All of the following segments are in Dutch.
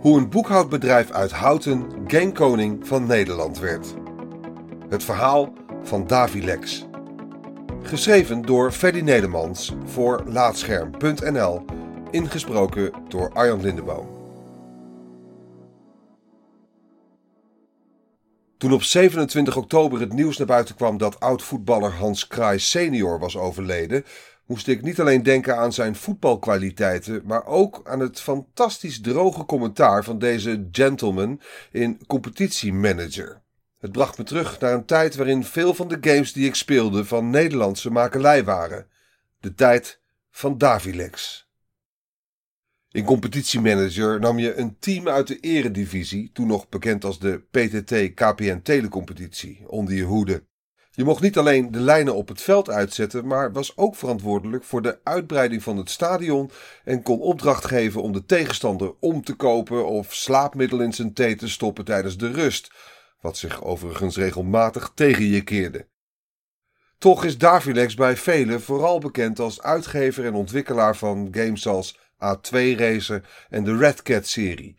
Hoe een boekhoudbedrijf uit Houten gamekoning van Nederland werd. Het verhaal van Davilex. Geschreven door Freddy Nedermans voor Laatscherm.nl. Ingesproken door Arjan Lindeboom. Toen op 27 oktober het nieuws naar buiten kwam dat oud-voetballer Hans Kraai senior was overleden, moest ik niet alleen denken aan zijn voetbalkwaliteiten, maar ook aan het fantastisch droge commentaar van deze gentleman in competitiemanager. Het bracht me terug naar een tijd waarin veel van de games die ik speelde van Nederlandse makelij waren. De tijd van Davilex. In competitiemanager nam je een team uit de eredivisie, toen nog bekend als de PTT KPN Telecompetitie, onder je hoede. Je mocht niet alleen de lijnen op het veld uitzetten, maar was ook verantwoordelijk voor de uitbreiding van het stadion en kon opdracht geven om de tegenstander om te kopen of slaapmiddel in zijn thee te stoppen tijdens de rust, wat zich overigens regelmatig tegen je keerde. Toch is Davilex bij velen vooral bekend als uitgever en ontwikkelaar van games als A2 Racer en de Red Cat serie.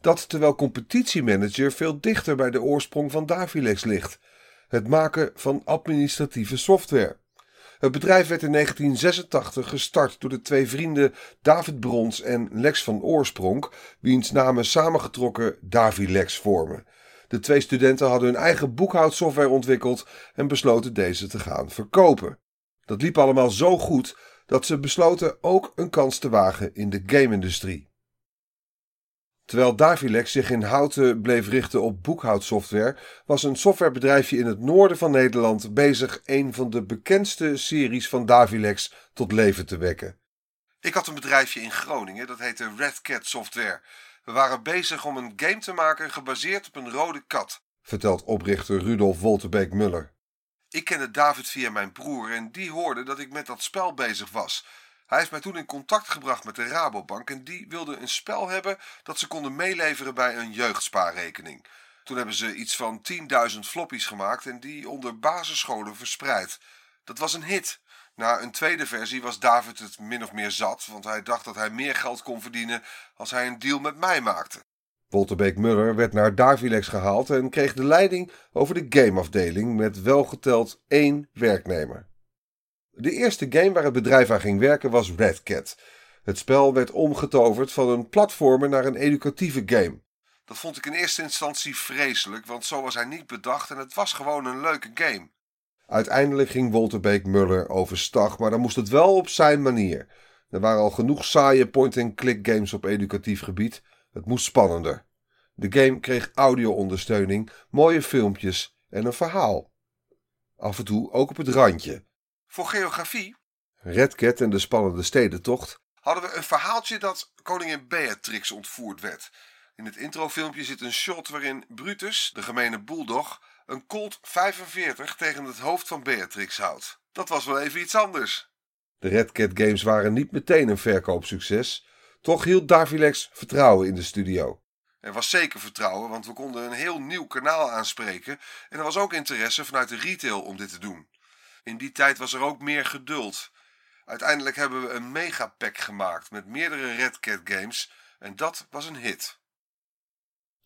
Dat terwijl competitiemanager veel dichter bij de oorsprong van Davilex ligt het maken van administratieve software. Het bedrijf werd in 1986 gestart door de twee vrienden David Brons en Lex van Oorsprong, wiens namen samengetrokken Davilex vormen. De twee studenten hadden hun eigen boekhoudsoftware ontwikkeld en besloten deze te gaan verkopen. Dat liep allemaal zo goed dat ze besloten ook een kans te wagen in de game-industrie. Terwijl Davilex zich in Houten bleef richten op boekhoudsoftware, was een softwarebedrijfje in het noorden van Nederland bezig een van de bekendste series van Davilex tot leven te wekken. Ik had een bedrijfje in Groningen, dat heette Red Cat Software. We waren bezig om een game te maken gebaseerd op een rode kat, vertelt oprichter Rudolf Wolterbeek Muller. Ik kende David via mijn broer en die hoorde dat ik met dat spel bezig was. Hij heeft mij toen in contact gebracht met de Rabobank en die wilde een spel hebben dat ze konden meeleveren bij een jeugdspaarrekening. Toen hebben ze iets van 10.000 floppies gemaakt en die onder basisscholen verspreid. Dat was een hit. Na een tweede versie was David het min of meer zat, want hij dacht dat hij meer geld kon verdienen als hij een deal met mij maakte. Wolterbeek Muller werd naar Davilex gehaald en kreeg de leiding over de gameafdeling met welgeteld één werknemer. De eerste game waar het bedrijf aan ging werken was Red Cat. Het spel werd omgetoverd van een platformer naar een educatieve game. Dat vond ik in eerste instantie vreselijk, want zo was hij niet bedacht en het was gewoon een leuke game. Uiteindelijk ging Wolterbeek Muller overstag, maar dan moest het wel op zijn manier. Er waren al genoeg saaie point-and-click games op educatief gebied. Het moest spannender. De game kreeg audio-ondersteuning, mooie filmpjes en een verhaal. Af en toe ook op het randje. Voor geografie, Redcat en de spannende stedentocht, hadden we een verhaaltje dat koningin Beatrix ontvoerd werd. In het introfilmpje zit een shot waarin Brutus, de gemene bulldog, een Colt 45 tegen het hoofd van Beatrix houdt. Dat was wel even iets anders. De Redcat games waren niet meteen een verkoopsucces. Toch hield Davilex vertrouwen in de studio. Er was zeker vertrouwen, want we konden een heel nieuw kanaal aanspreken en er was ook interesse vanuit de retail om dit te doen. In die tijd was er ook meer geduld. Uiteindelijk hebben we een megapack gemaakt met meerdere Red Cat games en dat was een hit.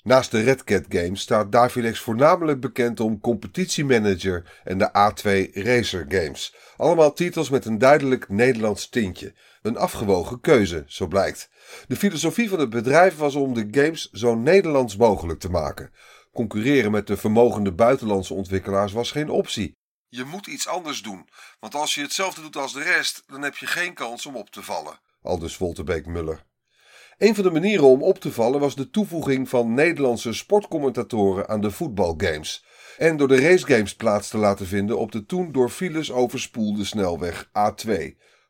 Naast de Red Cat games staat Davilex voornamelijk bekend om Competitiemanager en de A2 Racer games. Allemaal titels met een duidelijk Nederlands tintje. Een afgewogen keuze, zo blijkt. De filosofie van het bedrijf was om de games zo Nederlands mogelijk te maken. Concurreren met de vermogende buitenlandse ontwikkelaars was geen optie. Je moet iets anders doen, want als je hetzelfde doet als de rest, dan heb je geen kans om op te vallen. Aldus Wolterbeek Muller. Een van de manieren om op te vallen was de toevoeging van Nederlandse sportcommentatoren aan de voetbalgames. En door de racegames plaats te laten vinden op de toen door files overspoelde snelweg A2.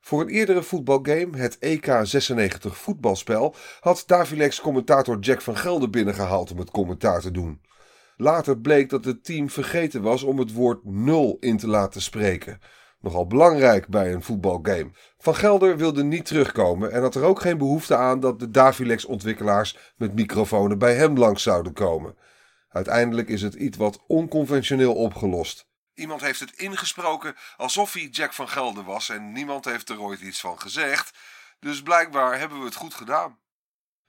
Voor een eerdere voetbalgame, het EK96 voetbalspel, had Davilex commentator Jack van Gelder binnengehaald om het commentaar te doen. Later bleek dat het team vergeten was om het woord nul in te laten spreken. Nogal belangrijk bij een voetbalgame. Van Gelder wilde niet terugkomen en had er ook geen behoefte aan dat de Davilex-ontwikkelaars met microfoons bij hem langs zouden komen. Uiteindelijk is het iets wat onconventioneel opgelost. Iemand heeft het ingesproken alsof hij Jack van Gelder was en niemand heeft er ooit iets van gezegd. Dus blijkbaar hebben we het goed gedaan.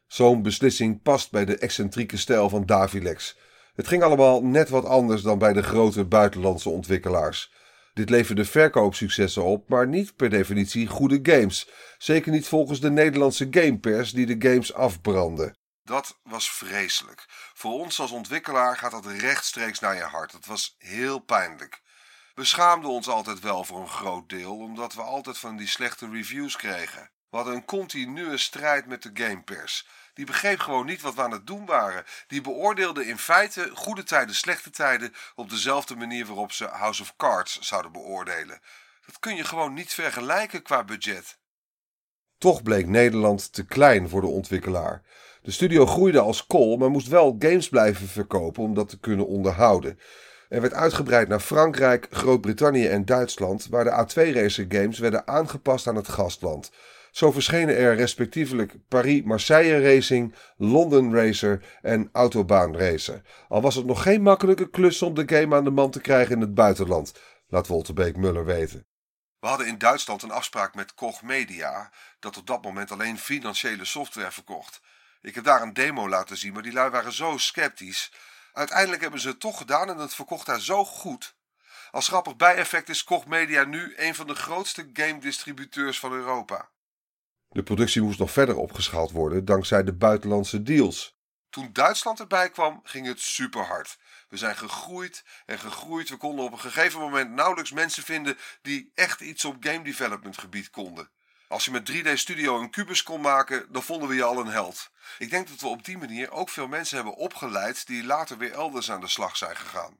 Zo'n beslissing past bij de excentrieke stijl van Davilex. Het ging allemaal net wat anders dan bij de grote buitenlandse ontwikkelaars. Dit leverde verkoopsuccessen op, maar niet per definitie goede games. Zeker niet volgens de Nederlandse gamepers die de games afbrandden. Dat was vreselijk. Voor ons als ontwikkelaar gaat dat rechtstreeks naar je hart. Dat was heel pijnlijk. We schaamden ons altijd wel voor een groot deel, omdat we altijd van die slechte reviews kregen. We hadden een continue strijd met de gamepers. Die begreep gewoon niet wat we aan het doen waren. Die beoordeelde in feite goede tijden, slechte tijden op dezelfde manier waarop ze House of Cards zouden beoordelen. Dat kun je gewoon niet vergelijken qua budget. Toch bleek Nederland te klein voor de ontwikkelaar. De studio groeide als kool, maar moest wel games blijven verkopen om dat te kunnen onderhouden. Er werd uitgebreid naar Frankrijk, Groot-Brittannië en Duitsland, waar de A2-racer games werden aangepast aan het gastland. Zo verschenen er respectievelijk Paris-Marseille Racing, London Racer en Autobaan Racer. Al was het nog geen makkelijke klus om de game aan de man te krijgen in het buitenland, laat Wolterbeek Muller weten. We hadden in Duitsland een afspraak met Koch Media, dat op dat moment alleen financiële software verkocht. Ik heb daar een demo laten zien, maar die lui waren zo sceptisch. Uiteindelijk hebben ze het toch gedaan en het verkocht daar zo goed. Als grappig bijeffect is Koch Media nu een van de grootste game distributeurs van Europa. De productie moest nog verder opgeschaald worden dankzij de buitenlandse deals. Toen Duitsland erbij kwam, ging het super hard. We zijn gegroeid en gegroeid. We konden op een gegeven moment nauwelijks mensen vinden die echt iets op game development gebied konden. Als je met 3D Studio een kubus kon maken, dan vonden we je al een held. Ik denk dat we op die manier ook veel mensen hebben opgeleid die later weer elders aan de slag zijn gegaan.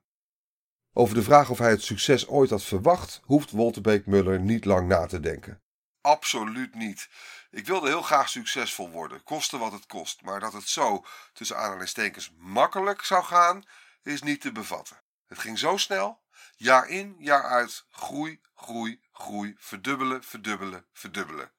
Over de vraag of hij het succes ooit had verwacht, hoeft Wolterbeek Muller niet lang na te denken. Absoluut niet. Ik wilde heel graag succesvol worden, koste wat het kost. Maar dat het zo, tussen aanhalingstekens, makkelijk zou gaan, is niet te bevatten. Het ging zo snel, jaar in, jaar uit, groei, groei, groei, verdubbelen, verdubbelen, verdubbelen.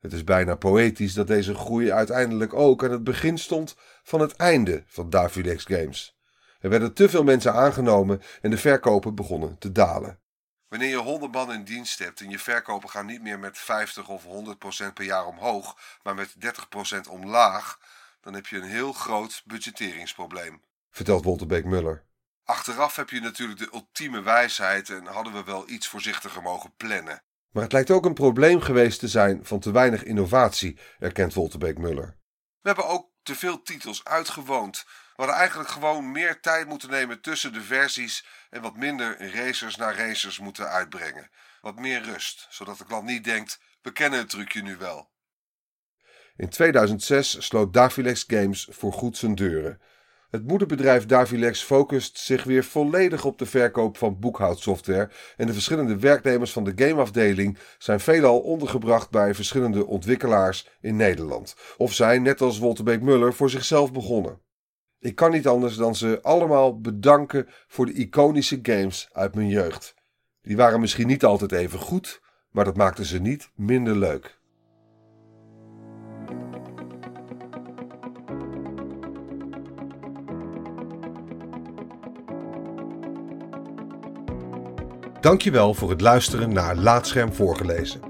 Het is bijna poëtisch dat deze groei uiteindelijk ook aan het begin stond van het einde van Davilex Games. Er werden te veel mensen aangenomen en de verkopen begonnen te dalen. Wanneer je 100 man in dienst hebt en je verkopen gaan niet meer met 50 of 100% per jaar omhoog, maar met 30% omlaag, dan heb je een heel groot budgetteringsprobleem. Vertelt Wolterbeek Muller. Achteraf heb je natuurlijk de ultieme wijsheid en hadden we wel iets voorzichtiger mogen plannen. Maar het lijkt ook een probleem geweest te zijn van te weinig innovatie, erkent Wolterbeek Muller. We hebben ook te veel titels uitgewoond. We hadden eigenlijk gewoon meer tijd moeten nemen tussen de versies en wat minder racers naar racers moeten uitbrengen. Wat meer rust, zodat de klant niet denkt: we kennen het trucje nu wel. In 2006 sloot Davilex Games voor goed zijn deuren. Het moederbedrijf Davilex focust zich weer volledig op de verkoop van boekhoudsoftware en de verschillende werknemers van de gameafdeling zijn veelal ondergebracht bij verschillende ontwikkelaars in Nederland of zijn net als Wolterbeek Muller voor zichzelf begonnen. Ik kan niet anders dan ze allemaal bedanken voor de iconische games uit mijn jeugd. Die waren misschien niet altijd even goed, maar dat maakte ze niet minder leuk. Dankjewel voor het luisteren naar Laatscherm voorgelezen.